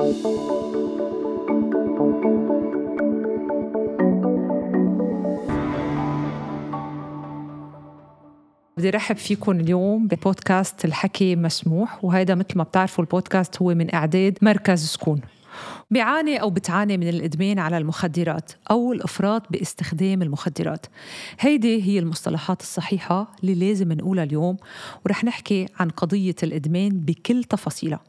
بدي رحب فيكم اليوم ببودكاست الحكي مسموح وهذا مثل ما بتعرفوا البودكاست هو من إعداد مركز سكون. بيعاني أو بتعاني من الإدمان على المخدرات أو الإفراط باستخدام المخدرات. هيدي هي المصطلحات الصحيحة اللي لازم نقولها اليوم ورح نحكي عن قضية الإدمان بكل تفاصيلها.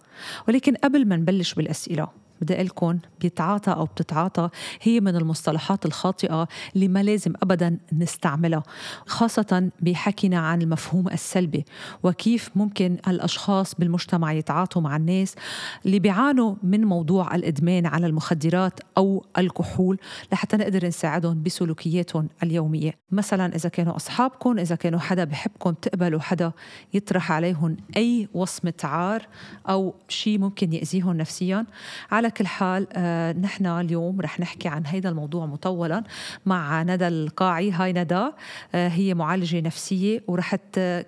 ولكن قبل ما نبلش بالأسئلة بدي أقول لكم بيتعاطى أو بتتعاطى هي من المصطلحات الخاطئة اللي ما لازم أبدا نستعملها خاصة بحكينا عن المفهوم السلبي وكيف ممكن الأشخاص بالمجتمع يتعاطوا مع الناس اللي بيعانوا من موضوع الإدمان على المخدرات أو الكحول لحتى نقدر نساعدهم بسلوكياتهم اليومية. مثلا إذا كانوا أصحابكم إذا كانوا حدا بحبكم تقبلوا حدا يطرح عليهم أي وصمة عار أو شيء ممكن يأذيهم نفسيا على كل حال آه نحن اليوم رح نحكي عن هذا الموضوع مطولا مع ندى القاعي هاي ندى آه هي معالجة نفسية ورح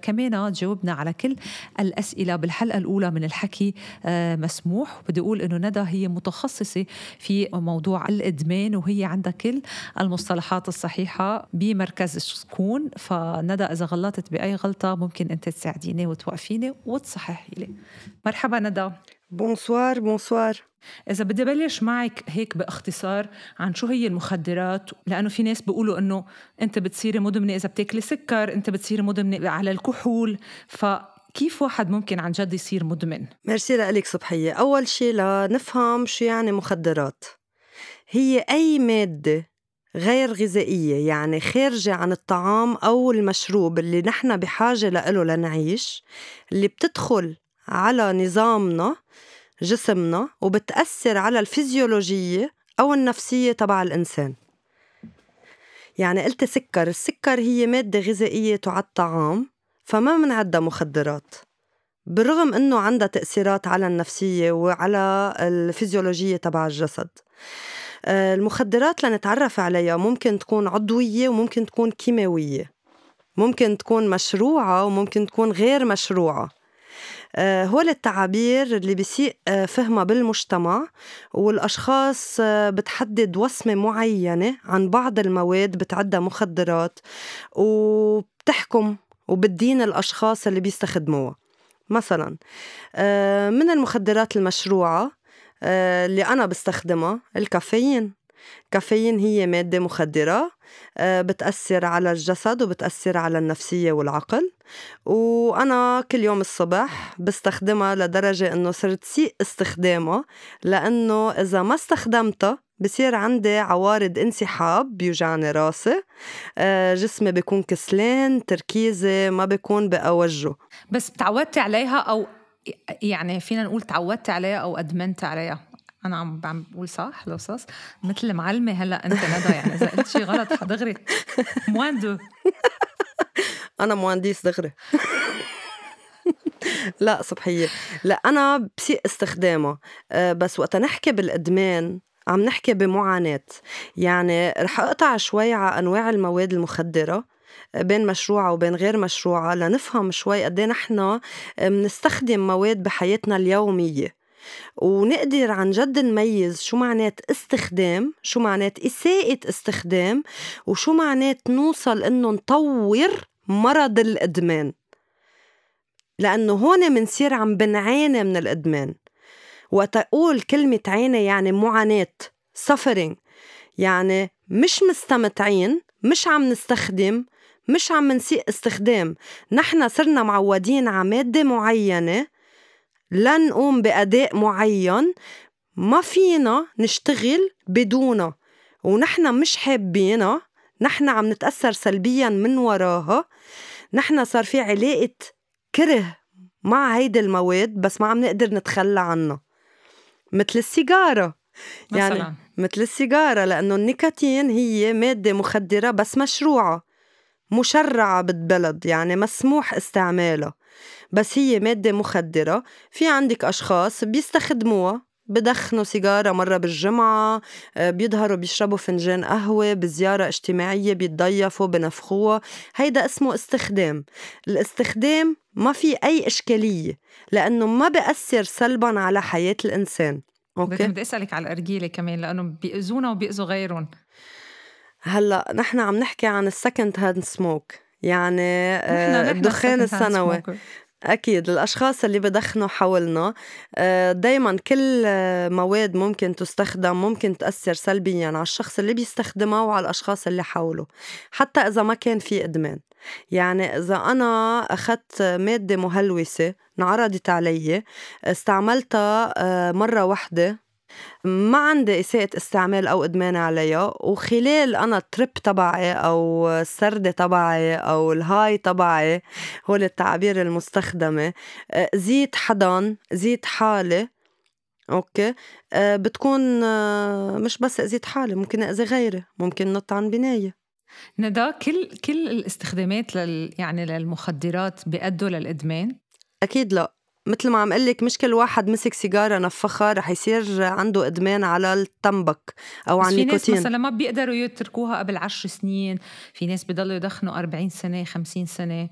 كمان تجاوبنا على كل الأسئلة. بالحلقة الأولى من الحكي آه مسموح. بدي أقول إنه ندى هي متخصصة في موضوع الإدمان وهي عندها كل المصطلحات الصحيحة بمركز سكون فندى إذا غلطت بأي غلطة ممكن أنت تساعديني وتوقفيني وتصححي لي. مرحبا ندى. Bonsoir bonsoir إذا بدي بلش معك هيك باختصار عن شو هي المخدرات لأنه في ناس بيقولوا إنه أنت بتصيري مدمنة إذا بتاكلي سكر أنت بتصيري مدمنة على الكحول. فكيف واحد ممكن عن جد يصير مدمن؟ ميرسي لك صبحية. أول شيء لنفهم شو يعني مخدرات. هي أي مادة غير غذائية يعني خارجة عن الطعام أو المشروب اللي نحن بحاجة له لنعيش اللي بتدخل على نظامنا جسمنا وبتأثر على الفيزيولوجية أو النفسية تبع الإنسان. يعني قلت سكر السكر هي مادة غذائية تعد طعام فما منعدها مخدرات. بالرغم إنه عندها تأثيرات على النفسية وعلى الفيزيولوجية تبع الجسد. آه، المخدرات لنتعرف عليها ممكن تكون عضوية وممكن تكون كيماوية. ممكن تكون مشروعة وممكن تكون غير مشروعة. آه، هول التعابير اللي بيسيء آه، فهمها بالمجتمع والأشخاص آه، بتحدد وصمة معينة عن بعض المواد بتعدها مخدرات وبتحكم وبتدين الأشخاص اللي بيستخدموها. مثلا من المخدرات المشروعة اللي أنا بستخدمها الكافيين. الكافيين هي مادة مخدرة بتأثر على الجسد وبتأثر على النفسية والعقل. وأنا كل يوم الصبح بستخدمها لدرجة إنه صرت سيء استخدامها لأنه إذا ما استخدمتها بصير عندي عوارض انسحاب بيوجعني راسي آه، جسمي بيكون كسلان تركيزي ما بيكون بأوجه. بس تعودتي عليها أو يعني فينا نقول تعودتي عليها أو أدمنت عليها؟ أنا عم عم بقول صح؟ القصص مثل معلمة هلا أنت ندى يعني إذا قلت شيء غلط حدغري. موان دو. أنا مهندس دغري. لا صبحية. لا أنا بسيء استخدامه. آه، بس وقت نحكي بالإدمان عم نحكي بمعاناة. يعني رح أقطع شوي على أنواع المواد المخدرة آه، بين مشروعة وبين غير مشروعة لنفهم شوي قد نحن بنستخدم مواد بحياتنا اليومية. ونقدر عن جد نميز شو معنات استخدام شو معنات إساءة استخدام وشو معنات نوصل إنه نطور مرض الإدمان. لأنه هون منصير عم بنعاني من الإدمان. وتقول كلمة عاني يعني معاناة suffering يعني مش مستمتعين مش عم نستخدم مش عم نسيء استخدام. نحن صرنا معودين على مادة معينة لنقوم بأداء معين ما فينا نشتغل بدونه. ونحن مش حابينها نحن عم نتأثر سلبيا من وراها. نحن صار في علاقة كره مع هيدي المواد بس ما عم نقدر نتخلى عنها. مثل السيجارة. يعني مثلا. مثل السيجارة لأنه النيكوتين هي مادة مخدرة بس مشروعة. مشرعة بالبلد يعني مسموح استعمالها بس هي مادة مخدرة في عندك أشخاص بيستخدموها بدخنوا سيجارة مرة بالجمعة آه، بيظهروا بيشربوا فنجان قهوة بزيارة اجتماعية بيتضيفوا بنفخوها. هيدا اسمه استخدام. الاستخدام ما في أي إشكالية لأنه ما بأثر سلبا على حياة الإنسان. أوكي؟ بدي أسألك على الأرجيلة كمان لأنه بيأذونا وبيأذوا غيرهم. هلأ نحن عم نحكي عن ال second hand smoke يعني آه، الدخان الثانوي أكيد الأشخاص اللي بدخنوا حولنا آه، دايما كل مواد ممكن تستخدم ممكن تأثر سلبيا على الشخص اللي بيستخدمها وعلى الأشخاص اللي حوله حتى إذا ما كان في إدمان. يعني إذا أنا أخذت مادة مهلوسة انعرضت علي استعملتها آه، مرة واحدة ما عندي إساءة استعمال أو إدمان عليها وخلال أنا ال trip تبعي أو السطلة تبعي أو ال high تبعي هول التعابير المستخدمة آه، أذيت حدا أذيت حالي okay؟ أه بتكون أه مش بس اذيت حالي ممكن أذي غيري ممكن نط عن بناية. ندى كل كل الاستخدامات لل يعني للمخدرات بيأدوا للإدمان؟ أكيد لا. مثل ما عم لك مش كل واحد مسك سيجارة نفخها رح يصير عنده إدمان على التمبك أو على النيكوتين في ناس مثلا ما بيقدروا يتركوها قبل عشر سنين في ناس بضلوا يدخنوا 40 سنة 50 سنة.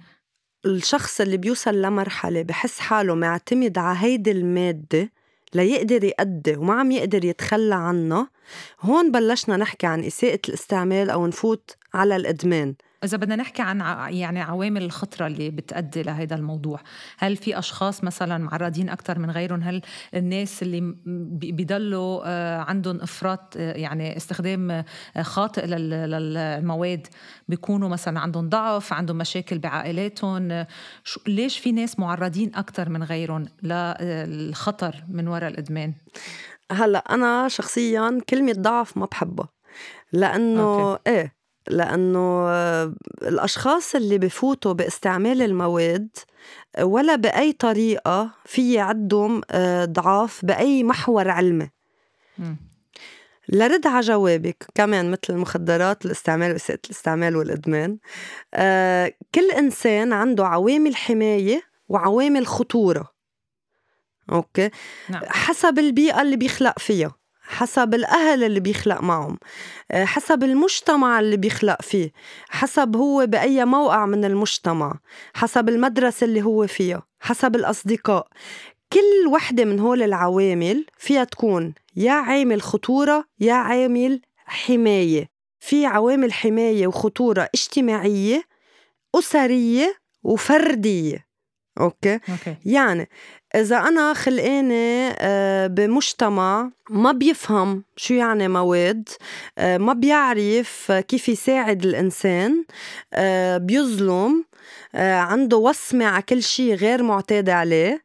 الشخص اللي بيوصل لمرحلة بحس حاله معتمد على هيدي المادة ليقدر يأدي وما عم يقدر يتخلى عنها. هون بلشنا نحكي عن إساءة الاستعمال أو نفوت على الإدمان. إذا بدنا نحكي عن يعني عوامل الخطرة اللي بتأدي لهذا الموضوع. هل في أشخاص مثلا معرضين أكثر من غيرهم؟ هل الناس اللي بيضلوا آه، عندهم إفراط آه، يعني استخدام آه، خاطئ للمواد؟ بيكونوا مثلا عندهم ضعف عندهم مشاكل بعائلاتهم. ليش في ناس معرضين أكثر من غيرهم للخطر من وراء الإدمان؟ هلأ أنا شخصيا كلمة ضعف ما بحبها لأنه okay. إيه لأنه الأشخاص اللي بفوتوا باستعمال المواد ولا بأي طريقة في عندهم آه، ضعاف بأي محور علمي. لرد على جوابك كمان مثل المخدرات الاستعمال وسائل الاستعمال والإدمان آه، كل إنسان عنده عوامل حماية وعوامل خطورة. Okay نعم. حسب البيئة اللي بيخلق فيها حسب الأهل اللي بيخلق معهم آه، حسب المجتمع اللي بيخلق فيه حسب هو بأي موقع من المجتمع حسب المدرسة اللي هو فيها حسب الأصدقاء كل وحدة من هول العوامل فيها تكون يا عامل خطورة يا عامل حماية في عوامل حماية وخطورة اجتماعية أسرية وفردية okay؟, okay. يعني إذا أنا خلقانة آه، بمجتمع ما بيفهم شو يعني مواد آه، ما بيعرف كيف يساعد الإنسان آه، بيظلم عنده وصمة على كل شيء غير معتاد عليه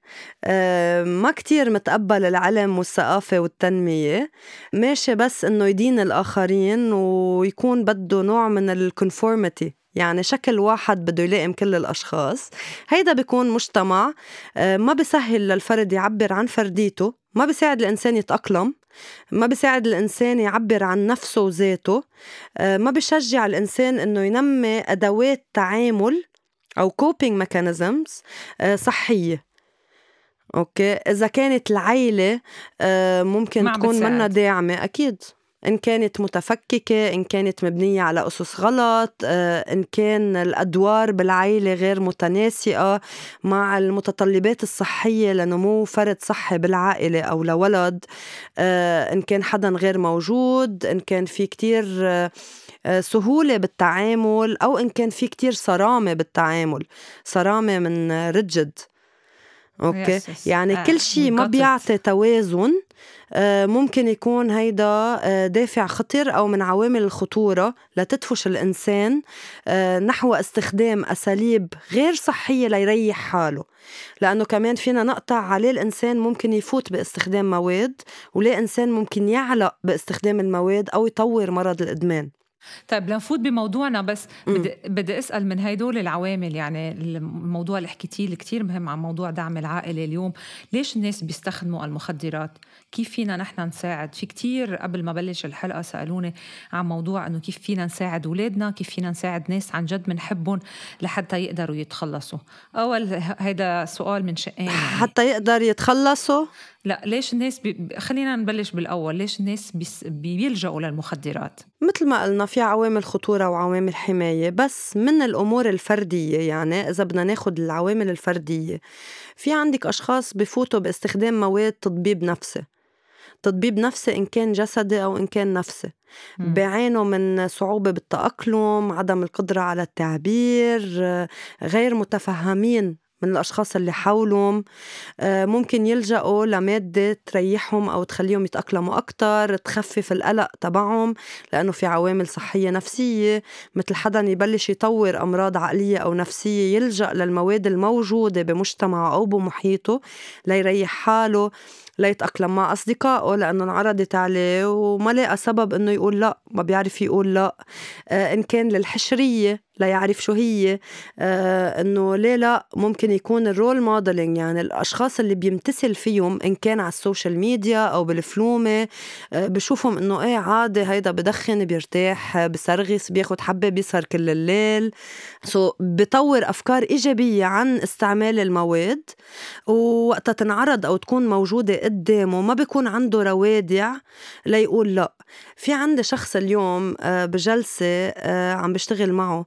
ما كتير متقبل العلم والثقافة والتنمية. ماشي بس إنه يدين الآخرين ويكون بده نوع من الكونفورميتي يعني شكل واحد بده يلائم كل الأشخاص. هيدا بيكون مجتمع آه، ما بيسهل للفرد يعبر عن فرديته ما بيساعد الإنسان يتأقلم ما بيساعد الإنسان يعبر عن نفسه وذاته آه، ما بيشجع الإنسان إنه ينمي أدوات تعامل أو coping mechanisms آه، صحية. أوكي؟ إذا كانت العيلة ممكن تكون منا داعمة أكيد. إن كانت متفككة إن كانت مبنية على أسس غلط آه، إن كان الأدوار بالعائلة غير متناسقة مع المتطلبات الصحية لنمو فرد صحي بالعائلة أو لولد آه، إن كان حدا غير موجود إن كان في كتير آه، سهولة بالتعامل أو إن كان في كتير صرامة بالتعامل. صرامة من رجد. أوكي. يعني كل شيء ما بيعطي توازن آه، ممكن يكون هيدا آه، دافع خطر أو من عوامل الخطورة لتدفش الإنسان آه، نحو استخدام أساليب غير صحية ليريح حاله. لأنه كمان فينا نقطع عليه الإنسان ممكن يفوت باستخدام مواد وليه إنسان ممكن يعلق باستخدام المواد أو يطور مرض الإدمان. طيب لنفوت بموضوعنا بس بدي, بدي أسأل من هدول العوامل يعني الموضوع اللي حكيتيه اللي كثير مهم عن موضوع دعم العائلة اليوم ليش الناس بيستخدموا المخدرات؟ كيف فينا نحن نساعد؟ في كتير قبل ما بلش الحلقة سألوني عن موضوع إنه كيف فينا نساعد أولادنا كيف فينا نساعد ناس عن جد بنحبهم لحتى يقدروا يتخلصوا. أول هيدا سؤال من شقين يعني. حتى يقدر يتخلصوا؟ لا ليش الناس بي... خلينا نبلش بالأول. ليش الناس بيس... بيلجأوا للمخدرات؟ مثل ما قلنا في عوامل خطورة وعوامل حماية بس من الأمور الفردية يعني إذا بدنا ناخذ العوامل الفردية. في عندك أشخاص بفوتوا باستخدام مواد تطبيب نفسي. تطبيب نفسي إن كان جسدي أو إن كان نفسي. بيعانوا من صعوبة بالتأقلم عدم القدرة على التعبير غير متفهمين من الأشخاص اللي حولهم آه، ممكن يلجأوا لمادة تريحهم أو تخليهم يتأقلموا أكتر تخفف القلق تبعهم لأنه في عوامل صحية نفسية. مثل حدا يبلش يطور أمراض عقلية أو نفسية يلجأ للمواد الموجودة بمجتمعه أو بمحيطه ليريح حاله ليتأقلم مع أصدقائه لأنه انعرضت عليه وما لقى سبب إنه يقول لأ ما بيعرف يقول لأ. آه إن كان للحشرية. ليعرف شو هي. آه إنه ليه لا ممكن يكون ال role modeling يعني الأشخاص اللي بيمتثل فيهم إن كان على ال social media أو بالفلومة. آه بشوفهم إنه إيه عادي هيدا بدخن بيرتاح بسرغس بياخد حبة بيسهر كل الليل. so بطور أفكار إيجابية عن استعمال المواد. ووقتها تنعرض أو تكون موجودة قدامه ما بيكون عنده روادع ليقول لا. في عندي شخص اليوم آه، بجلسة آه، عم بشتغل معه.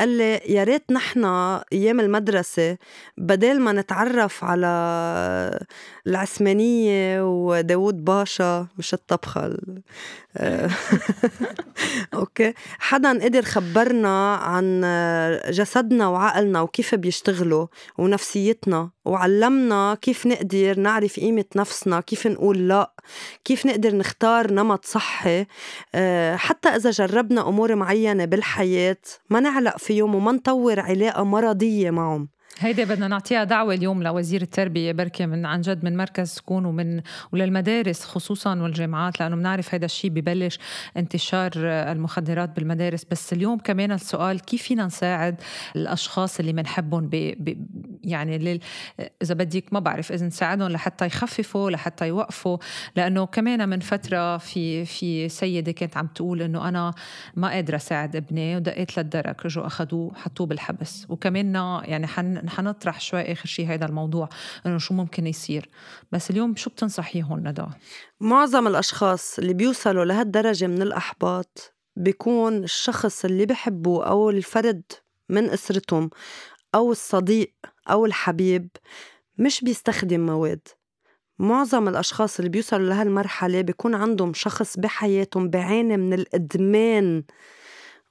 قال لي يا ريت نحن أيام المدرسة بدل ما نتعرف على العثمانية وداود باشا مش الطبخة أوكي. حدا قدر خبرنا عن جسدنا وعقلنا وكيف بيشتغلوا ونفسيتنا وعلمنا كيف نقدر نعرف قيمة نفسنا كيف نقول لأ كيف نقدر نختار نمط صحي. آه، حتى إذا جربنا أمور معينة بالحياة ما نعلق فيهم وما نطور علاقة مرضية معهم. هيدي بدنا نعطيها دعوة اليوم لوزير التربية بركة من عن جد من مركز سكون ومن وللمدارس خصوصا والجامعات لأنه بنعرف هذا الشيء ببلش انتشار المخدرات بالمدارس. بس اليوم كمان السؤال كيف فينا نساعد الأشخاص اللي بنحبهم يعني لل... إذا بدك ما بعرف إذا نساعدهم لحتى يخففوا لحتى يوقفوا. لأنه كمان من فترة في في سيدة كانت عم تقول إنه أنا ما قادرة أساعد ابني ودقيت للدرك رجعوا أخذوه حطوه بالحبس. وكمان يعني حن حنطرح شوي آخر شيء هذا الموضوع إنه شو ممكن يصير. بس اليوم شو بتنصحيهم ندى؟ معظم الأشخاص اللي بيوصلوا لهالدرجة من الأحباط بيكون الشخص اللي بحبوه أو الفرد من أسرتهم أو الصديق أو الحبيب مش بيستخدم مواد. معظم الأشخاص اللي بيوصلوا لهالمرحلة بيكون عندهم شخص بحياتهم بعاني من الإدمان.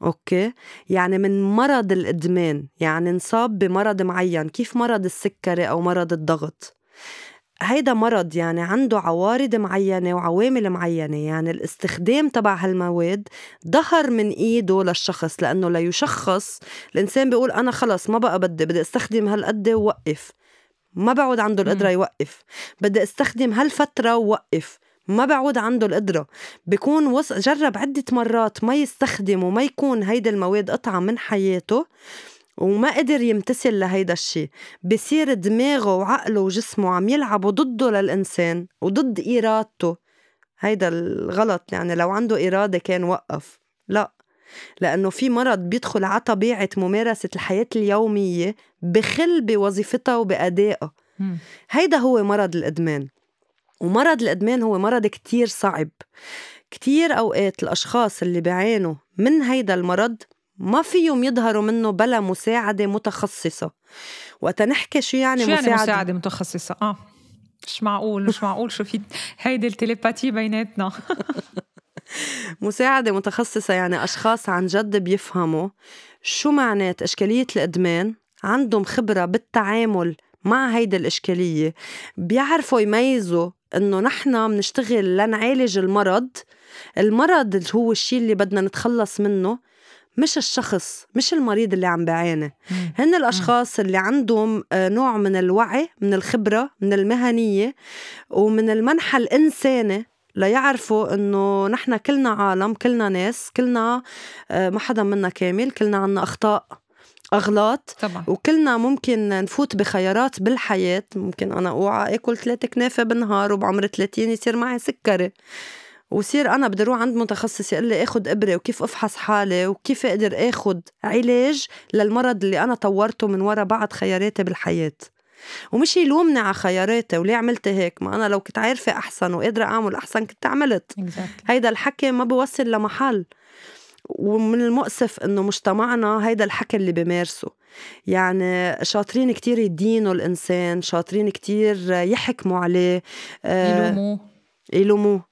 Okay؟ يعني من مرض الإدمان يعني انصاب بمرض معين كيف مرض السكري أو مرض الضغط؟ هيدا مرض يعني عنده عوارض معينة وعوامل معينة يعني الاستخدام تبع هالمواد ظهر من إيده للشخص لأنه ليشخص الإنسان بيقول أنا خلص ما بقى بدي بدي أستخدم هالقد ووقف. ما بعود عنده القدرة يوقف. بدي أستخدم هالفترة ووقف. ما بعود عنده القدرة. بيكون وص... جرب عدة مرات ما يستخدم وما يكون هيدا المواد قطعة من حياته وما قدر يمتثل لهيدا الشيء بصير دماغه وعقله وجسمه عم يلعبوا ضده للإنسان وضد إرادته. هيدا الغلط يعني لو عنده إرادة كان وقف. لا لأنه في مرض بيدخل على طبيعة ممارسة الحياة اليومية بخل بوظيفتها وبأدائها هيدا هو مرض الإدمان. ومرض الإدمان هو مرض كتير صعب. كتير أوقات الأشخاص اللي بيعانوا من هيدا المرض ما فيهم يظهروا منه بلا مساعدة متخصصة. وقت نحكي شو يعني شو مساعدة يعني مساعدة؟ متخصصة؟ آه مش معقول مش معقول. شو في هيدي التليباتي بيناتنا؟ مساعدة متخصصة يعني أشخاص عن جد بيفهموا شو معنات إشكالية الإدمان عندهم خبرة بالتعامل مع هيدي الإشكالية بيعرفوا يميزوا إنه نحن بنشتغل لنعالج المرض. المرض اللي هو الشيء اللي بدنا نتخلص منه مش الشخص مش المريض اللي عم بيعاني هن الأشخاص اللي عندهم آه، نوع من الوعي من الخبرة من المهنية ومن المنحى الإنساني ليعرفوا إنه نحن كلنا عالم كلنا ناس كلنا آه، ما حدا منا كامل كلنا عنا أخطاء. أغلاط. طبعا. وكلنا ممكن نفوت بخيارات بالحياة. ممكن أنا أوعى آكل ثلاثة كنافة بالنهار وبعمر 30 يصير معي سكري. وصير أنا بدي أروح عند متخصص يقول لي آخذ إبرة وكيف أفحص حالي وكيف أقدر آخذ علاج للمرض اللي أنا طورته من وراء بعض خياراتي بالحياة. ومش يلومني على خياراتي وليه عملت هيك؟ ما أنا لو كنت عارفة أحسن وقادرة أعمل أحسن كنت عملت. Exactly. هيدا الحكي ما بوصل لمحل. ومن المؤسف إنه مجتمعنا هيدا الحكي اللي بمارسه. يعني شاطرين كتير يدينوا الإنسان شاطرين كتير يحكموا عليه آه، يلوموه. يلوموه.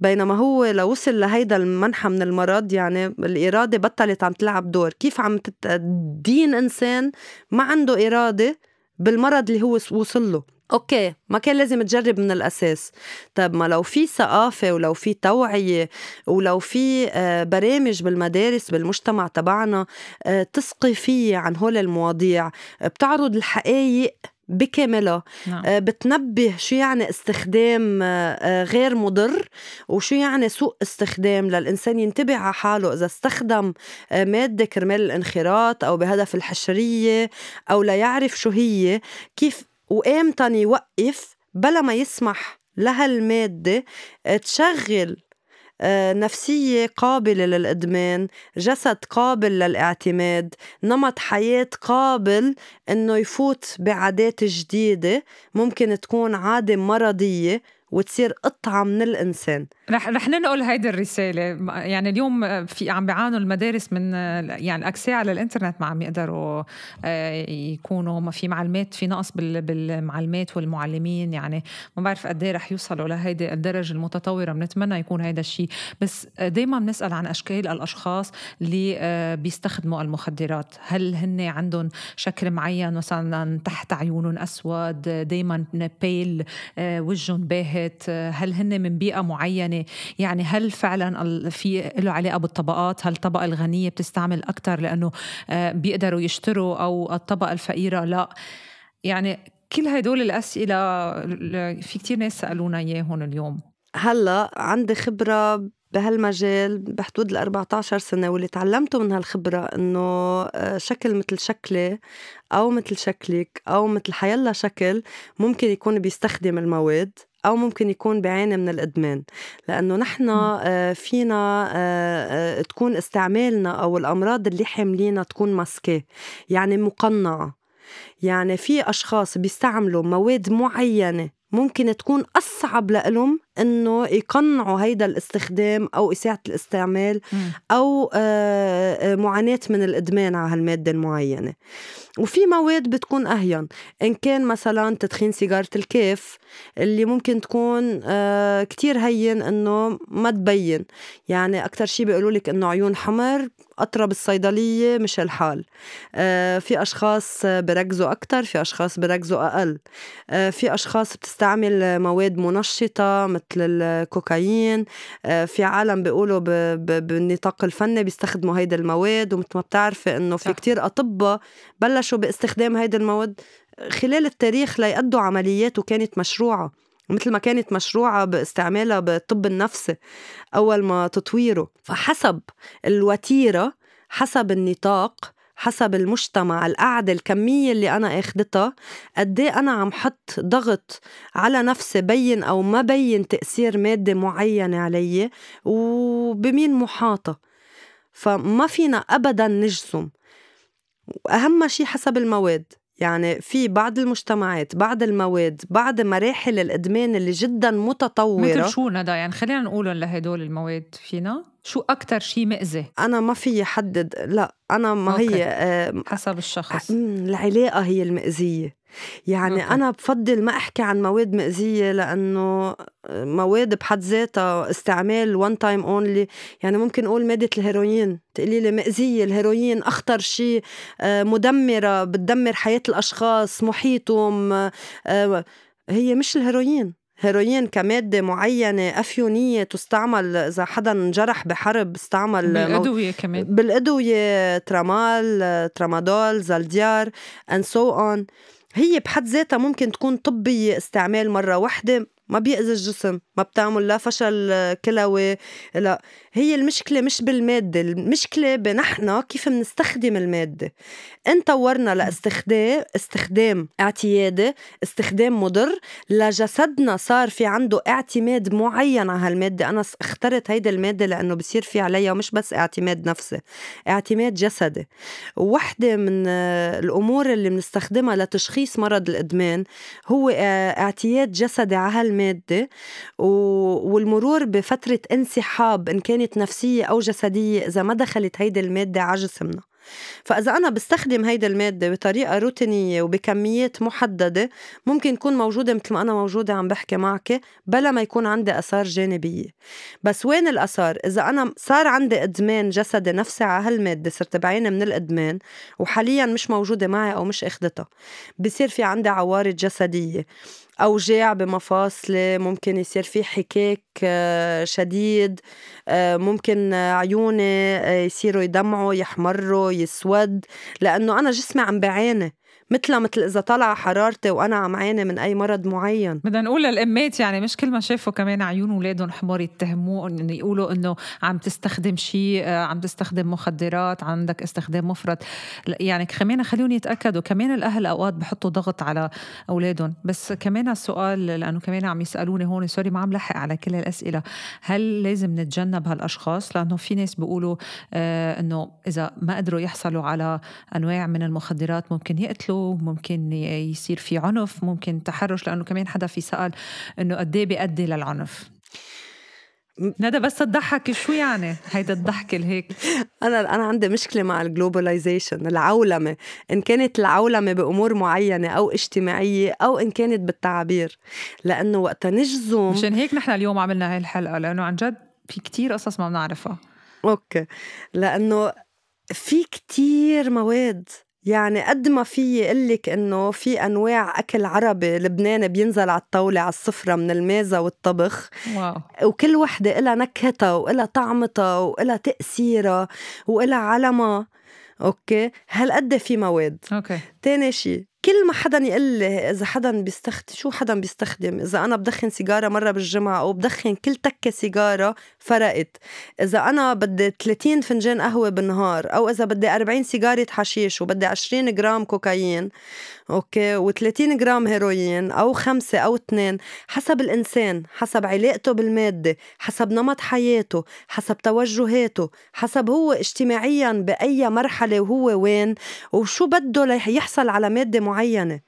بينما هو لو وصل لهيدا المنحى من المرض يعني الإرادة بطلت عم تلعب دور. كيف عم تدين إنسان ما عنده إرادة بالمرض اللي هو وصل له. أوكي ما كان لازم تجرب من الأساس. طب ما لو في ثقافة ولو في توعية ولو في آه، برامج بالمدارس بالمجتمع تبعنا آه، تثقيفيه عن هول المواضيع. بتعرض الحقائق بكاملها. نعم. آه، بتنبه شو يعني استخدام غير مضر وشو يعني سوء استخدام للإنسان ينتبه على حاله. إذا استخدم مادة كرمال الانخراط أو بهدف الحشرية أو ليعرف شو هي كيف وامتى يوقف بلا ما يسمح لهالمادة تشغل آه، نفسية قابلة للإدمان جسد قابل للاعتماد نمط حياة قابل إنه يفوت بعادات جديدة ممكن تكون عادة مرضية. وتصير قطعة من الإنسان. رح رح ننقل هيدي الرسالة. يعني اليوم في عم بيعانوا المدارس من يعني أكساء على الإنترنت ما عم يقدروا آه، يكونوا. ما في معلومات في نقص بالمعلمات والمعلمين. يعني ما بعرف قد إيه رح يوصلوا لهيدي الدرجة المتطورة. بنتمنى يكون هيدا الشيء بس دايما بنسأل عن أشكال الأشخاص اللي آه، بيستخدموا المخدرات. هل هن عندهم شكل معين؟ مثلا تحت عيونهم أسود دايما بيل آه، وجههم باهت؟ باهت هل هن من بيئة معينة؟ يعني هل فعلا في له علاقة بالطبقات؟ هل الطبقة الغنية بتستعمل أكثر لأنه آه، بيقدروا يشتروا أو الطبقة الفقيرة لا؟ يعني كل هدول الأسئلة في كتير ناس سألونا إياهم اليوم. هلأ عندي خبرة بهالمجال بحدود ال 14 سنة واللي تعلمته من هالخبرة إنه آه، شكل مثل شكلي أو مثل شكلك أو مثل حيلا شكل ممكن يكون بيستخدم المواد. أو ممكن يكون بعاني من الإدمان. لأنه نحن آه، فينا آه، تكون استعمالنا أو الأمراض اللي حاملينها تكون ماسكة يعني مقنعة. يعني في أشخاص بيستعملوا مواد معينة ممكن تكون أصعب لإلهم إنه يقنعوا هيدا الاستخدام أو إساءة الاستعمال أو آه، آه، معاناة من الإدمان على هالمادة المعينة. وفي مواد بتكون أهين. إن كان مثلا تدخين سيجارة الكيف اللي ممكن تكون آه، كتير هين إنه ما تبين. يعني أكتر شي بيقولوا لك إنه عيون حمر أطرب الصيدلية مش الحال. في أشخاص بركزوا أكتر في أشخاص بركزوا أقل. في أشخاص بتستعمل مواد منشطة مثل الكوكايين آه، في عالم بيقولوا بالنطاق الفني بيستخدموا هيدي المواد ومثل ما بتعرفي إنه في كتير أطباء بلشوا باستخدام هيدي المواد خلال التاريخ ليأدوا عمليات وكانت مشروعة مثل ما كانت مشروعة باستعمالها بالطب النفسي أول ما تطويره. فحسب الوتيرة حسب النطاق حسب المجتمع القعدة الكمية اللي أنا أخدتها قد أنا عم حط ضغط على نفسي بين أو ما بين تأثير مادة معينة علي وبمين محاطة. فما فينا أبدا نجزم. وأهم شي حسب المواد. يعني في بعض المجتمعات بعض المواد بعض مراحل الإدمان اللي جدا متطورة. مثل شو ندى يعني خلينا نقول لهدول المواد. فينا؟ شو أكتر شيء مأذي؟ أنا ما فيي حدد لا أنا ما أوكي. هي آه حسب الشخص العلاقة هي المأذية يعني أوكي. أنا بفضل ما أحكي عن مواد مأذية لأنه مواد بحد ذاتها استعمال one time only يعني ممكن أقول مادة الهيروين تقولي لي مأذية الهيروين أخطر شيء آه، مدمرة بتدمر حياة الأشخاص محيطهم آه، هي مش الهيروين هيروين كمادة معينة أفيونية تستعمل إذا حدا انجرح بحرب استعمل بالأدوية مو... كمان. بالأدوية ترامال ترامادول زالديار and so on. هي بحد ذاتها ممكن تكون طبية استعمال مرة واحدة ما بيأذي الجسم. ما بتعمل لا فشل كلوي لا. هي المشكلة مش بالمادة المشكلة بنحنا كيف بنستخدم المادة. إن طورنا لإستخدام إستخدام اعتيادي إستخدام مضر لجسدنا صار في عنده اعتماد معين على هالمادة. أنا اخترت هيدي المادة لأنه بصير في عليها مش بس اعتماد نفسي اعتماد جسدي. وحدة من الأمور اللي بنستخدمها لتشخيص مرض الإدمان هو اعتياد جسدي على هالمادة. والمرور بفترة انسحاب إن كانت نفسية أو جسدية إذا ما دخلت هيدي المادة على جسمنا فإذا أنا بستخدم هيدي المادة بطريقة روتينية وبكميات محددة ممكن تكون موجودة مثل ما أنا موجودة عم بحكي معك بلا ما يكون عندي آثار جانبية. بس وين الآثار؟ إذا أنا صار عندي إدمان جسدي نفسي على هالمادة صرت بعاني من الإدمان وحاليا مش موجودة معي أو مش أخذتها. بصير في عندي عوارض جسدية. أوجاع بمفاصلي ممكن يصير في حكاك آه، شديد آه، ممكن عيوني آه، يصيروا يدمعوا يحمروا يسود لأنه أنا جسمي عم بعاني. مثل مثل إذا طلع حرارتي وأنا عم عاني من أي مرض معين. بدنا نقول للإمات يعني مش كل ما شافوا كمان عيون اولادهم حمار يتهموه انه يقولوا إنه عم تستخدم شيء آه، عم تستخدم مخدرات عندك استخدام مفرط. يعني كمان خليهم يتأكدوا كمان الأهل أوقات بحطوا ضغط على أولادهم. بس كمان السؤال لأنه كمان عم يسألوني هون سوري ما عم لحق على كل الأسئلة. هل لازم نتجنب هالأشخاص؟ لأنه في ناس بيقولوا آه إنه إذا ما قدروا يحصلوا على أنواع من المخدرات ممكن يقتلوا ممكن يصير في عنف ممكن تحرش لأنه كمان حدا في سأل إنه قد إيه بيؤدي للعنف. ندى بس تضحك شو يعني؟ هيدا الضحكه الهيك أنا أنا عندي مشكلة مع الجلوباليزيشن العولمة. إن كانت العولمة بأمور معينة أو اجتماعية أو إن كانت بالتعابير. لأنه وقت نجزم. مشان هيك نحن اليوم عملنا هاي الحلقة لأنه عن جد في كتير قصص ما بنعرفها. أوكي. لأنه في كتير مواد يعني قد ما في يقلك إنه في أنواع أكل عربي لبناني بينزل على الطاولة على السفره من الميزة والطبخ. wow. وكل وحدة لها نكهتها ولها طعمتها ولها تأثيرها ولها علمها. أوكي؟ هالقد في مواد. أوكي. تاني شيء كل ما حدا يقول لي إذا حدا بيستخدم شو حدا بيستخدم؟ إذا أنا بدخن سيجارة مرة بالجمعة أو بدخن كل تكة سيجارة فرقت. إذا أنا بدي 30 فنجان قهوة بالنهار أو إذا بدي 40 سيجارة حشيش وبدي 20 جرام كوكايين أوكي؟ و30 جرام هيروين أو خمسة أو اثنين حسب الإنسان حسب علاقته بالمادة حسب نمط حياته حسب توجهاته حسب هو اجتماعيا بأي مرحلة وهو وين وشو بده ليحصل على مادة معينة.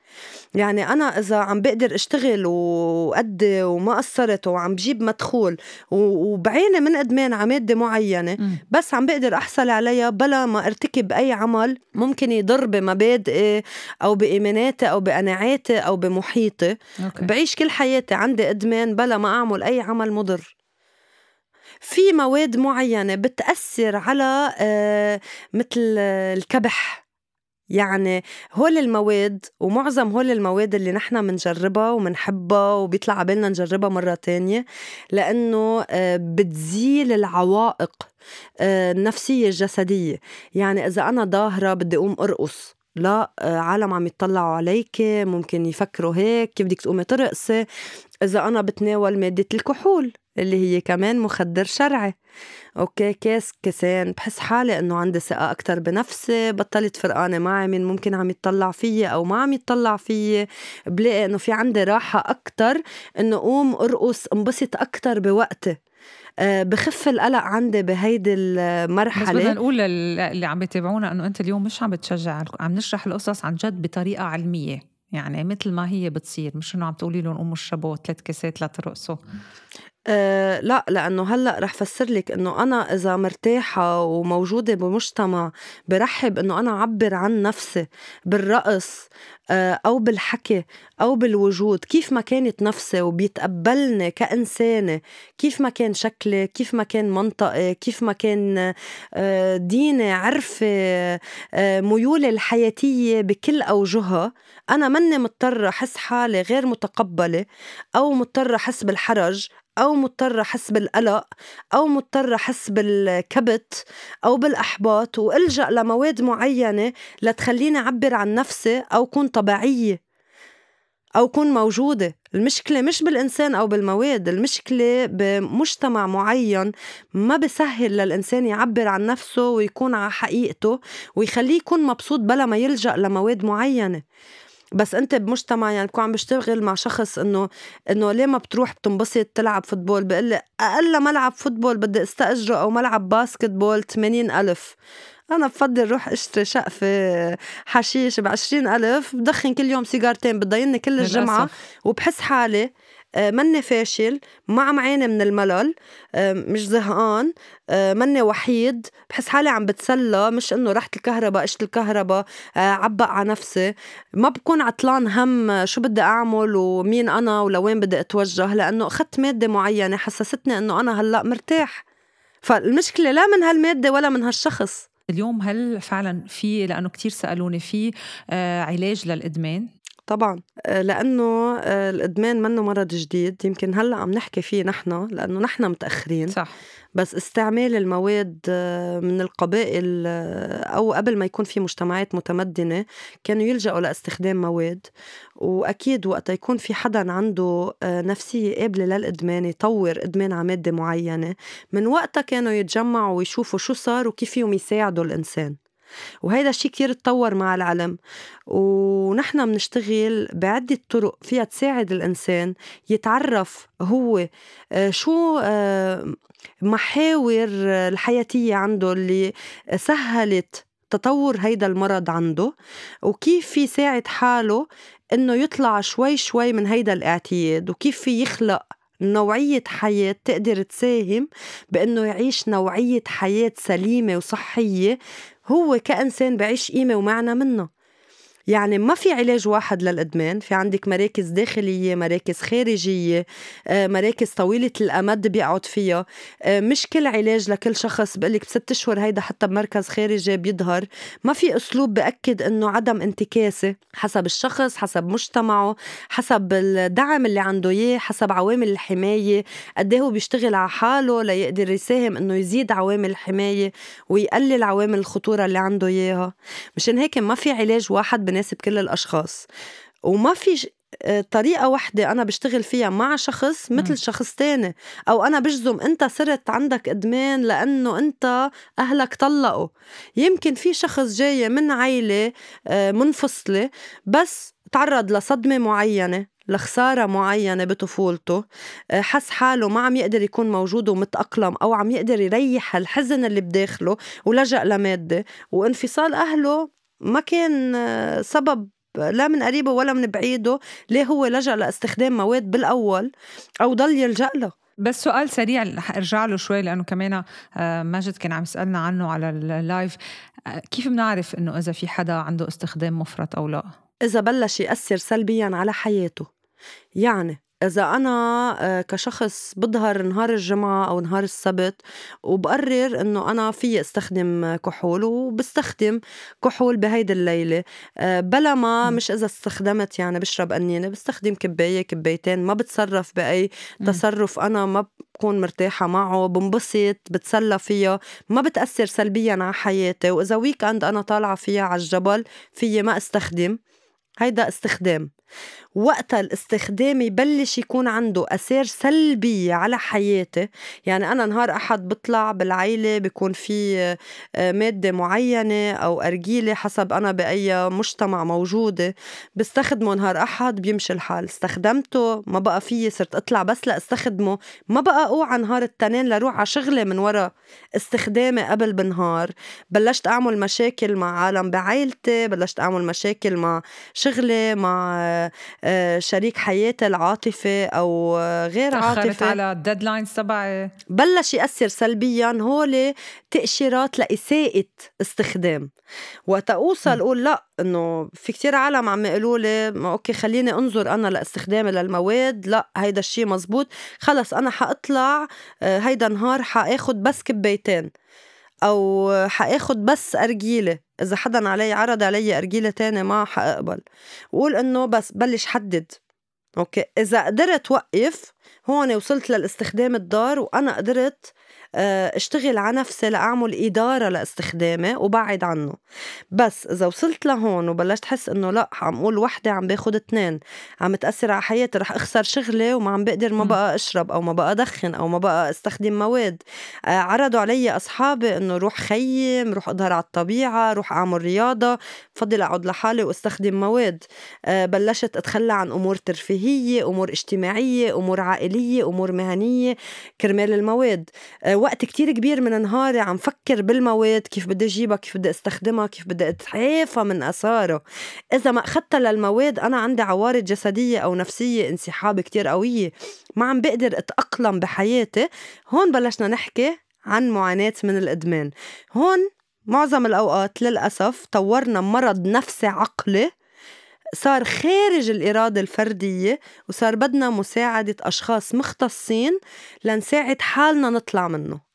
يعني أنا إذا عم بقدر أشتغل وأدي وما قصرت وعم بجيب مدخول وبعيني من إدمان على مادة معينة بس عم بقدر أحصل عليها بلا ما أرتكب أي عمل ممكن يضر بمبادئي أو بإيماناتي أو بقناعاتي أو بمحيطي. أوكي. بعيش كل حياتي عندي إدمان بلا ما أعمل أي عمل مضر. في مواد معينة بتأثر على آه، مثل الكبح. يعني هول المواد ومعظم هول المواد اللي نحن منجربها ومنحبها وبيطلع عبالنا نجربها مرة تانية لأنه آه، بتزيل العوائق آه، النفسية الجسدية. يعني إذا أنا ظاهرة بدي أقوم أرقص لا آه، عالم عم يطلعوا عليك ممكن يفكروا هيك كيف بدك تقومي ترقصي؟ إذا أنا بتناول مادة الكحول. اللي هي كمان مخدر شرعي. أوكي كاس كاسين بحس حالي إنه عندي ثقة أكثر بنفسي. بطلت فرقانة معي مين ممكن عم يتطلع فيي أو ما عم يتطلع فيي. بلاقي إنه في عندي راحة أكثر إنه قوم أرقص انبسط أكثر بوقتي. آه، بخف القلق عندي بهيدي المرحلة. بس بدنا نقول اللي عم بيتابعونا إنه أنت اليوم مش عم بتشجع عم نشرح القصص عن جد بطريقة علمية. يعني مثل ما هي بتصير. مش إنه عم تقولي لهم قوموا اشربوا ثلاث كاسات لترقصوا أه لا لأنه هلأ رح فسر لك إنه أنا إذا مرتاحة وموجودة بمجتمع برحب إنه أنا أعبر عن نفسي بالرقص أه أو بالحكي أو بالوجود. كيف ما كانت نفسي وبيتقبلني كإنسانة كيف ما كان شكلي كيف ما كان منطقي كيف ما كان أه ديني عرفي أه ميولي الحياتية بكل أوجهها أنا مني مضطرة أحس حالي غير متقبلة أو مضطرة أحس بالحرج. أو مضطرة أحس بالقلق أو مضطرة أحس بالكبت أو بالأحباط وألجأ لمواد معينة لتخليني أعبر عن نفسي أو كون طبيعية أو كون موجودة. المشكلة مش بالإنسان أو بالمواد المشكلة بمجتمع معين ما بسهل للإنسان يعبر عن نفسه ويكون على حقيقته ويخليه يكون مبسوط بلا ما يلجأ لمواد معينة. بس انت بمجتمع يعني بكون عم بشتغل مع شخص انه انه ليه ما بتروح بتنبسط تلعب football؟ بقول لي أقل ملعب فوتبول بدي استأجره أو ملعب basketball 80 ألف. أنا بفضل روح أشتري شقفة حشيش بعشرين ألف بدخن كل يوم سيجارتين بتضايقني كل الجمعة وبحس حالي مني فاشل ما عم عاني من الملل آه، مش زهقان آه، مني وحيد بحس حالي عم بتسلى مش إنه رحت الكهرباء إشت الكهرباء عبق على نفسي. ما بكون عطلان هم شو بدي أعمل ومين أنا ولوين بدي أتوجه لأنه أخذت مادة معينة حسستني إنه أنا هلأ مرتاح. فالمشكلة لا من هالمادة ولا من هالشخص. اليوم هل فعلا في لأنه كتير سألوني في علاج للإدمان؟ طبعا. آه، لأنه آه، الإدمان منه مرض جديد. يمكن هلأ عم نحكي فيه نحن لأنه نحن متأخرين. صح. بس استعمال المواد آه، من القبائل أو قبل ما يكون في مجتمعات متمدنة كانوا يلجأوا لاستخدام مواد. وأكيد وقت يكون في حدا عنده نفسية قابلة للإدمان يطور إدمان على ماده معينة من وقتها كانوا يتجمعوا ويشوفوا شو صار وكيف فيهم يساعدوا الإنسان. وهيدا الشيء كتير تطور مع العلم. ونحن بنشتغل بعدة طرق فيها تساعد الإنسان يتعرف هو آه، شو آه، محاور الحياتية عنده اللي سهلت تطور هيدا المرض عنده وكيف في يساعد حاله إنه يطلع شوي شوي من هيدا الاعتياد وكيف في يخلق نوعية حياة تقدر تساهم بأنه يعيش نوعية حياة سليمة وصحية هو كإنسان بعيش قيمة ومعنى منه. يعني ما في علاج واحد للإدمان. في عندك مراكز داخلية مراكز خارجية آه، مراكز طويلة الأمد بيقعد فيها. آه، مش كل علاج لكل شخص. بقلك بست أشهر هيدا حتى بمركز خارجي بيظهر. ما في أسلوب بأكد إنه عدم انتكاسة حسب الشخص حسب مجتمعه حسب الدعم اللي عنده إياه حسب عوامل الحماية. قد هو بيشتغل على حاله ليقدر يساهم إنه يزيد عوامل الحماية ويقلل عوامل الخطورة اللي عنده إياها. مشان هيك ما في علاج واحد بناسب كل الأشخاص. وما في آه، طريقة وحدة أنا بشتغل فيها مع شخص مثل م. شخص تاني. أو أنا بجزم أنت صرت عندك إدمان لأنه أنت أهلك طلقوا. يمكن في شخص جاي من عيلة آه، منفصلة بس تعرض لصدمة معينة لخسارة معينة بطفولته آه، حس حاله ما عم يقدر يكون موجود ومتأقلم أو عم يقدر يريح الحزن اللي بداخله ولجأ لمادة. وانفصال أهله ما كان سبب لا من قريبه ولا من بعيده ليه هو لجأ لاستخدام مواد بالأول أو ضل يلجأ له. بس سؤال سريع رح ارجع له شوي لأنه كمان آه، ماجد كان عم يسألنا عنه على اللايف آه، كيف بنعرف إنه إذا في حدا عنده استخدام مفرط أو لا؟ إذا بلش يأثر سلبيا على حياته. يعني إذا أنا آه، كشخص بظهر نهار الجمعة أو نهار السبت وبقرر إنه أنا في أستخدم كحول وبستخدم كحول بهيدي الليلة آه، بلا ما مش إذا استخدمت يعني بشرب قنينة بستخدم كباية كبايتين ما بتصرف بأي تصرف أنا ما بكون مرتاحة معه بنبسط بتسلى فيها ما بتأثر سلبيا على حياتي وإذا ويكند أنا طالعة فيها على الجبل فيي ما أستخدم هيدا استخدام. وقتها الاستخدام يبلش يكون عنده أثار سلبية على حياتي يعني أنا نهار أحد بطلع بالعيلة بيكون في آه، مادة معينة أو أرجيلة حسب أنا بأي مجتمع موجودة بستخدمه نهار أحد بيمشي الحال. استخدمته ما بقى فيي صرت أطلع بس لأستخدمه. ما بقى أوعى نهار التنين لروح على شغلي من ورا استخدامي قبل بنهار بلشت أعمل مشاكل مع عالم بعائلتي بلشت أعمل مشاكل مع شغلي مع شريك حياتي العاطفي أو غير عاطفي على ال deadlines تبعي. بلش يأثر سلبيا هول تأشيرات لإساءة استخدام. وقت أوصل أقول لا إنه في كتير عالم عم يقولوا لي okay خليني أنظر أنا لاستخدامي للمواد. لا هيدا الشيء مزبوط. خلص أنا حأطلع آه، هيدا نهار حأخد بس كبايتين أو حأخد بس أرجيلة. إذا حدا علي عرض علي أرجيلة تاني ما حاقبل وقول إنه بس بلش حدد. أوكي؟ إذا قدرت وقف هون وصلت للاستخدام الضار وأنا قدرت آه، أشتغل على نفسي لأعمل إدارة لاستخدامي وبعد عنه. بس إذا وصلت لهون وبلشت حس إنه لا عم أقول وحدة عم باخد اتنين عم تأثر على حياتي رح أخسر شغلي وما عم بقدر ما بقى أشرب أو ما بقى أدخن أو ما بقى أستخدم مواد. آه، عرضوا علي أصحابي إنه روح خيم روح أظهر على الطبيعة روح أعمل رياضة فضل أقعد لحالي وأستخدم مواد. آه، بلشت أتخلى عن أمور ترفيهية أمور اجتماعية أمور عائلية. عائلية أمور مهنية كرمال المواد. آه، وقت كتير كبير من نهاري عم فكر بالمواد كيف بدي أجيبها كيف بدي أستخدمها كيف بدي أتعافى من أثارها إذا ما أخذتها للمواد أنا عندي عوارض جسدية أو نفسية انسحاب كتير قوية. ما عم بقدر أتأقلم بحياتي. هون بلشنا نحكي عن معاناة من الإدمان. هون معظم الأوقات للأسف طورنا مرض نفسي عقلي صار خارج الإرادة الفردية وصار بدنا مساعدة أشخاص مختصين لنساعد حالنا نطلع منه.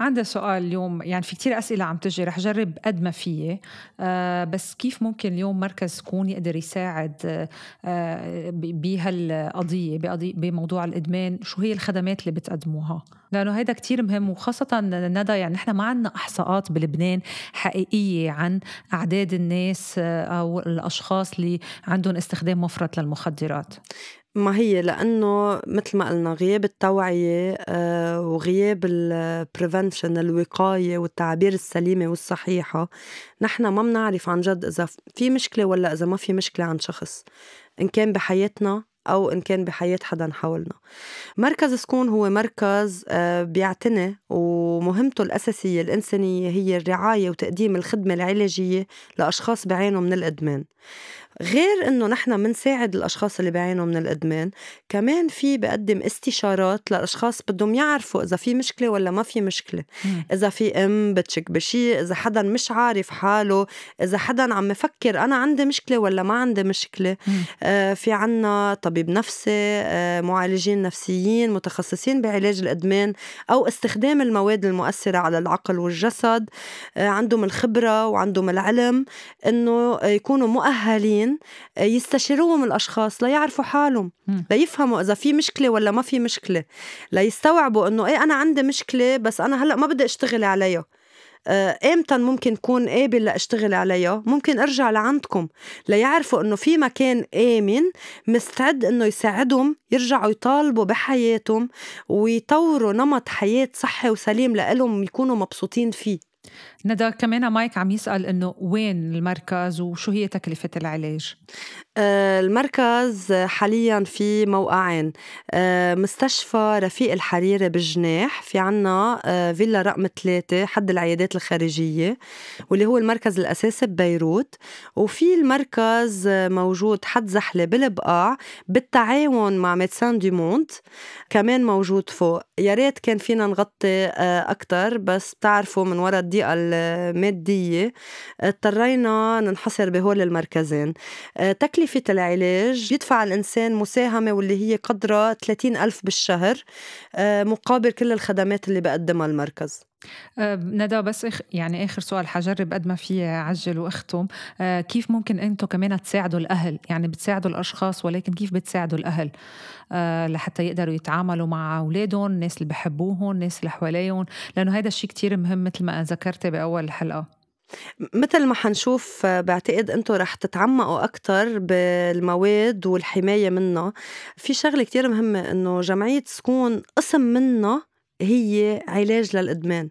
عندي سؤال اليوم يعني في كتير أسئلة عم تجي رح جرب قد ما فيي. آه بس كيف ممكن اليوم مركز سكون يقدر يساعد آه بهالقضية بموضوع الإدمان؟ شو هي الخدمات اللي بتقدموها؟ لأنه هيدا كتير مهم وخاصة ندى يعني نحن ما عندنا إحصاءات بلبنان حقيقية عن أعداد الناس آه، أو الأشخاص اللي عندهم استخدام مفرط للمخدرات. ما هي؟ لأنه مثل ما قلنا غياب التوعية آه، وغياب البريفنشن الوقاية والتعابير السليمة والصحيحة نحن ما بنعرف عن جد إذا في مشكلة ولا إذا ما في مشكلة عند شخص إن كان بحياتنا أو إن كان بحياة حدا حولنا. مركز سكون هو مركز آه، بيعتني ومهمته الأساسية الإنسانية هي الرعاية وتقديم الخدمة العلاجية لأشخاص بعانوا من الإدمان. غير إنه نحن بنساعد الأشخاص اللي بيعانوا من الإدمان كمان في بقدم استشارات لأشخاص بدهم يعرفوا إذا في مشكلة ولا ما في مشكلة. مم. إذا في أم بتشك بشيء إذا حدا مش عارف حاله إذا حدا عم يفكر أنا عندي مشكلة ولا ما عندي مشكلة. آه في عنا طبيب نفسي آه معالجين نفسيين متخصصين بعلاج الإدمان أو استخدام المواد المؤثرة على العقل والجسد. آه عندهم الخبرة وعندهم العلم إنه يكونوا مؤهلين المسؤولين آه، يستشيروهم الأشخاص ليعرفوا حالهم ليفهموا إذا في مشكلة ولا ما في مشكلة ليستوعبوا إنه إيه أنا عندي مشكلة بس أنا هلأ ما بدي أشتغل عليها. آه، إمتى ممكن كون قابل لأشتغل عليها؟ ممكن أرجع لعندكم ليعرفوا إنه في مكان آمن مستعد إنه يساعدهم يرجعوا يطالبوا بحياتهم ويطوروا نمط حياة صحي وسليم لإلهم يكونوا مبسوطين فيه. ندى كمان مايك عم يسأل إنه وين المركز وشو هي تكلفة العلاج؟ آه، المركز حاليا في موقعين. آه، مستشفى رفيق الحريري بالجناح في عنا آه، فيلا رقم ثلاثة حد العيادات الخارجية واللي هو المركز الأساسي ببيروت. وفي المركز موجود حد زحلة بالبقاع بالتعاون مع ميدسان دي موند كمان موجود فوق. يا ريت كان فينا نغطي أكتر بس بتعرفوا من وراء الضيقة المادية اضطرينا ننحصر بهول المركزين. تكلفة تكلفة العلاج؟ يدفع الإنسان مساهمة واللي هي قدرها 30 ألف بالشهر آه، مقابل كل الخدمات اللي بقدمها المركز. أه ندى بس إخ يعني آخر سؤال حجرب قد ما في عجل وأختم. أه كيف ممكن أنتم كمان تساعدوا الأهل؟ يعني بتساعدوا الأشخاص ولكن كيف بتساعدوا الأهل؟ لحتى يقدروا يتعاملوا مع أولادهم الناس اللي بحبوهم الناس اللي حواليهم لأنه هذا الشيء كتير مهم مثل ما ذكرتي بأول الحلقة مثل ما حنشوف بعتقد أنتم رح تتعمقوا أكثر بالمواد والحماية منها. في شغلة كتير مهمة إنه جمعية سكون قسم منها هي علاج للإدمان.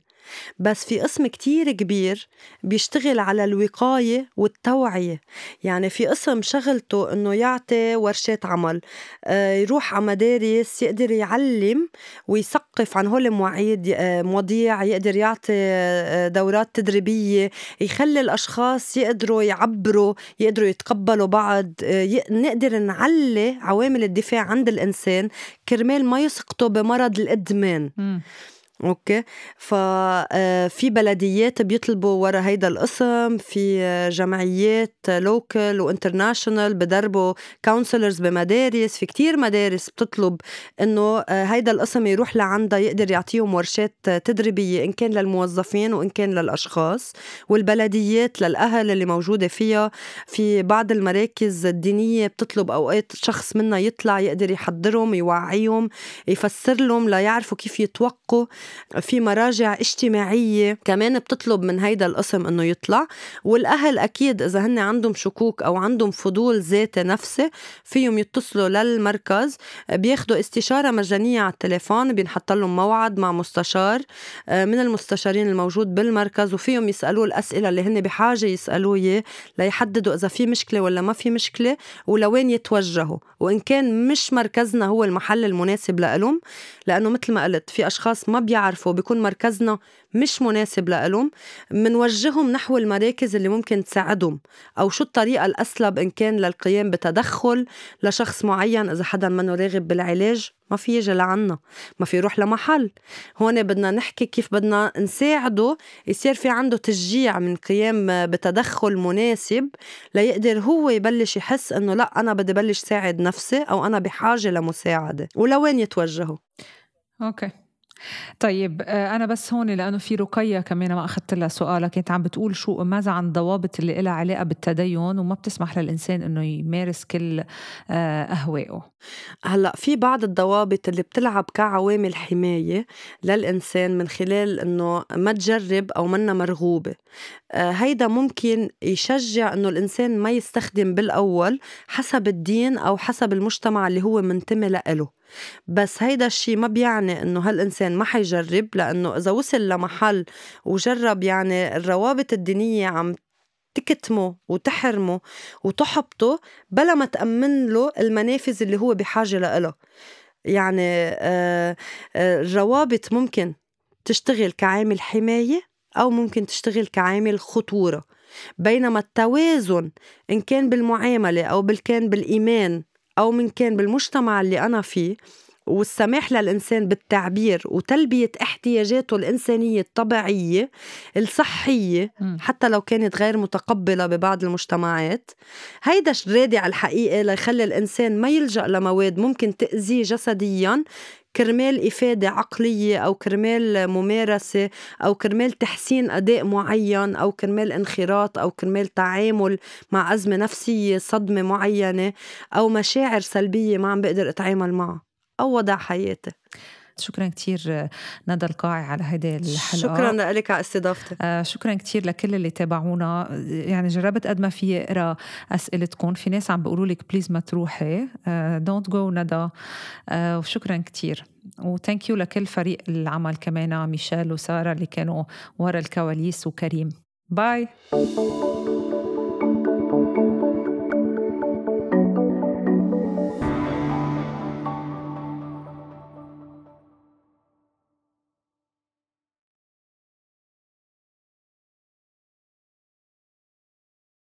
بس في قسم كتير كبير بيشتغل على الوقاية والتوعية يعني في قسم شغلته إنه يعطي ورشات عمل آه، يروح على مدارس يقدر يعلم ويثقف عن هول مواعيد آه، مواضيع يقدر يعطي آه، دورات تدريبية يخلي الأشخاص يقدروا يعبروا يقدروا يتقبلوا بعض نقدر نعلي عوامل الدفاع عند الإنسان كرمال ما يسقطوا بمرض الإدمان. okay. ففي آه، بلديات بيطلبوا ورا هيدا القسم في آه، جمعيات local و international بدربوا counselors بمدارس في كتير مدارس بتطلب إنه آه، هيدا القسم يروح لعندها يقدر يعطيهم ورشات تدريبية إن كان للموظفين وإن كان للأشخاص. والبلديات للأهل اللي موجودة فيها في بعض المراكز الدينية بتطلب أوقات شخص منا يطلع يقدر يحضرهم يوعيهم يفسر لهم ليعرفوا كيف يتوقوا في مراجع اجتماعية كمان بتطلب من هيدا القسم إنه يطلع. والأهل أكيد إذا هن عندهم شكوك أو عندهم فضول ذاتي نفسي فيهم يتصلوا للمركز. بياخدوا استشارة مجانية على التليفون بينحط لهم موعد مع مستشار آه، من المستشارين الموجود بالمركز وفيهم يسألوه الأسئلة اللي هن بحاجة يسألوه إياه ليحددوا إذا في مشكلة ولا ما في مشكلة ولوين يتوجهوا. وإن كان مش مركزنا هو المحل المناسب لهم لأنه مثل ما قلت في أشخاص ما بيعرفوا بيكون مركزنا مش مناسب لهم منوجههم نحو المراكز اللي ممكن تساعدهم أو شو الطريقة الأسلب إن كان للقيام بتدخل لشخص معين إذا حدا منه راغب بالعلاج ما في يجي لعنا ما في يروح لمحل. هون بدنا نحكي كيف بدنا نساعده يصير في عنده تشجيع من قيام بتدخل مناسب ليقدر هو يبلش يحس إنه لأ أنا بدي بلش ساعد نفسي أو أنا بحاجة لمساعدة. ولوين يتوجهوا؟ أوكي. طيب آه، أنا بس هون لأنه في رقية كمان ما أخذت لها سؤالك. كانت عم بتقول شو ماذا عن الضوابط اللي لها علاقة بالتدين وما بتسمح للإنسان إنه يمارس كل آه، أهوائه. هلأ في بعض الضوابط اللي بتلعب كعوامل حماية للإنسان من خلال إنه ما تجرب أو منا مرغوبة. آه، هيدا ممكن يشجع إنه الإنسان ما يستخدم بالأول حسب الدين أو حسب المجتمع اللي هو منتمي لإله بس هيدا الشي ما بيعني إنه هالإنسان ما حيجرب لأنه إذا وصل لمحل وجرب يعني الروابط الدينية عم تكتمه وتحرمه وتحبطه بلا ما تأمن له المنافذ اللي هو بحاجة لها يعني آه، آه، الروابط ممكن تشتغل كعامل حماية أو ممكن تشتغل كعامل خطورة. بينما التوازن إن كان بالمعاملة أو كان بالإيمان أو من كان بالمجتمع اللي أنا فيه والسماح للإنسان بالتعبير وتلبية احتياجاته الإنسانية الطبيعية الصحية حتى لو كانت غير متقبلة ببعض المجتمعات. هيدا الرادع الحقيقي ليخلي الإنسان ما يلجأ لمواد ممكن تأذيه جسديا كرمال إفادة عقلية أو كرمال ممارسة أو كرمال تحسين أداء معين أو كرمال انخراط أو كرمال تعامل مع أزمة نفسية صدمة معينة أو مشاعر سلبية ما عم بقدر أتعامل معها. أو وضع حياتي. شكرا كثير ندى القاعي على هيدي الحلقة. شكرا لك على استضافتي آه شكرا كثير لكل اللي تابعونا. يعني جربت قد ما في أقرأ أسئلتكم. في ناس عم بيقولوا لك please ما تروحي. don't uh, جو ندى. آه وشكرا كثير و thank you لكل فريق العمل كمان ميشيل وسارة اللي كانوا ورا الكواليس وكريم. bye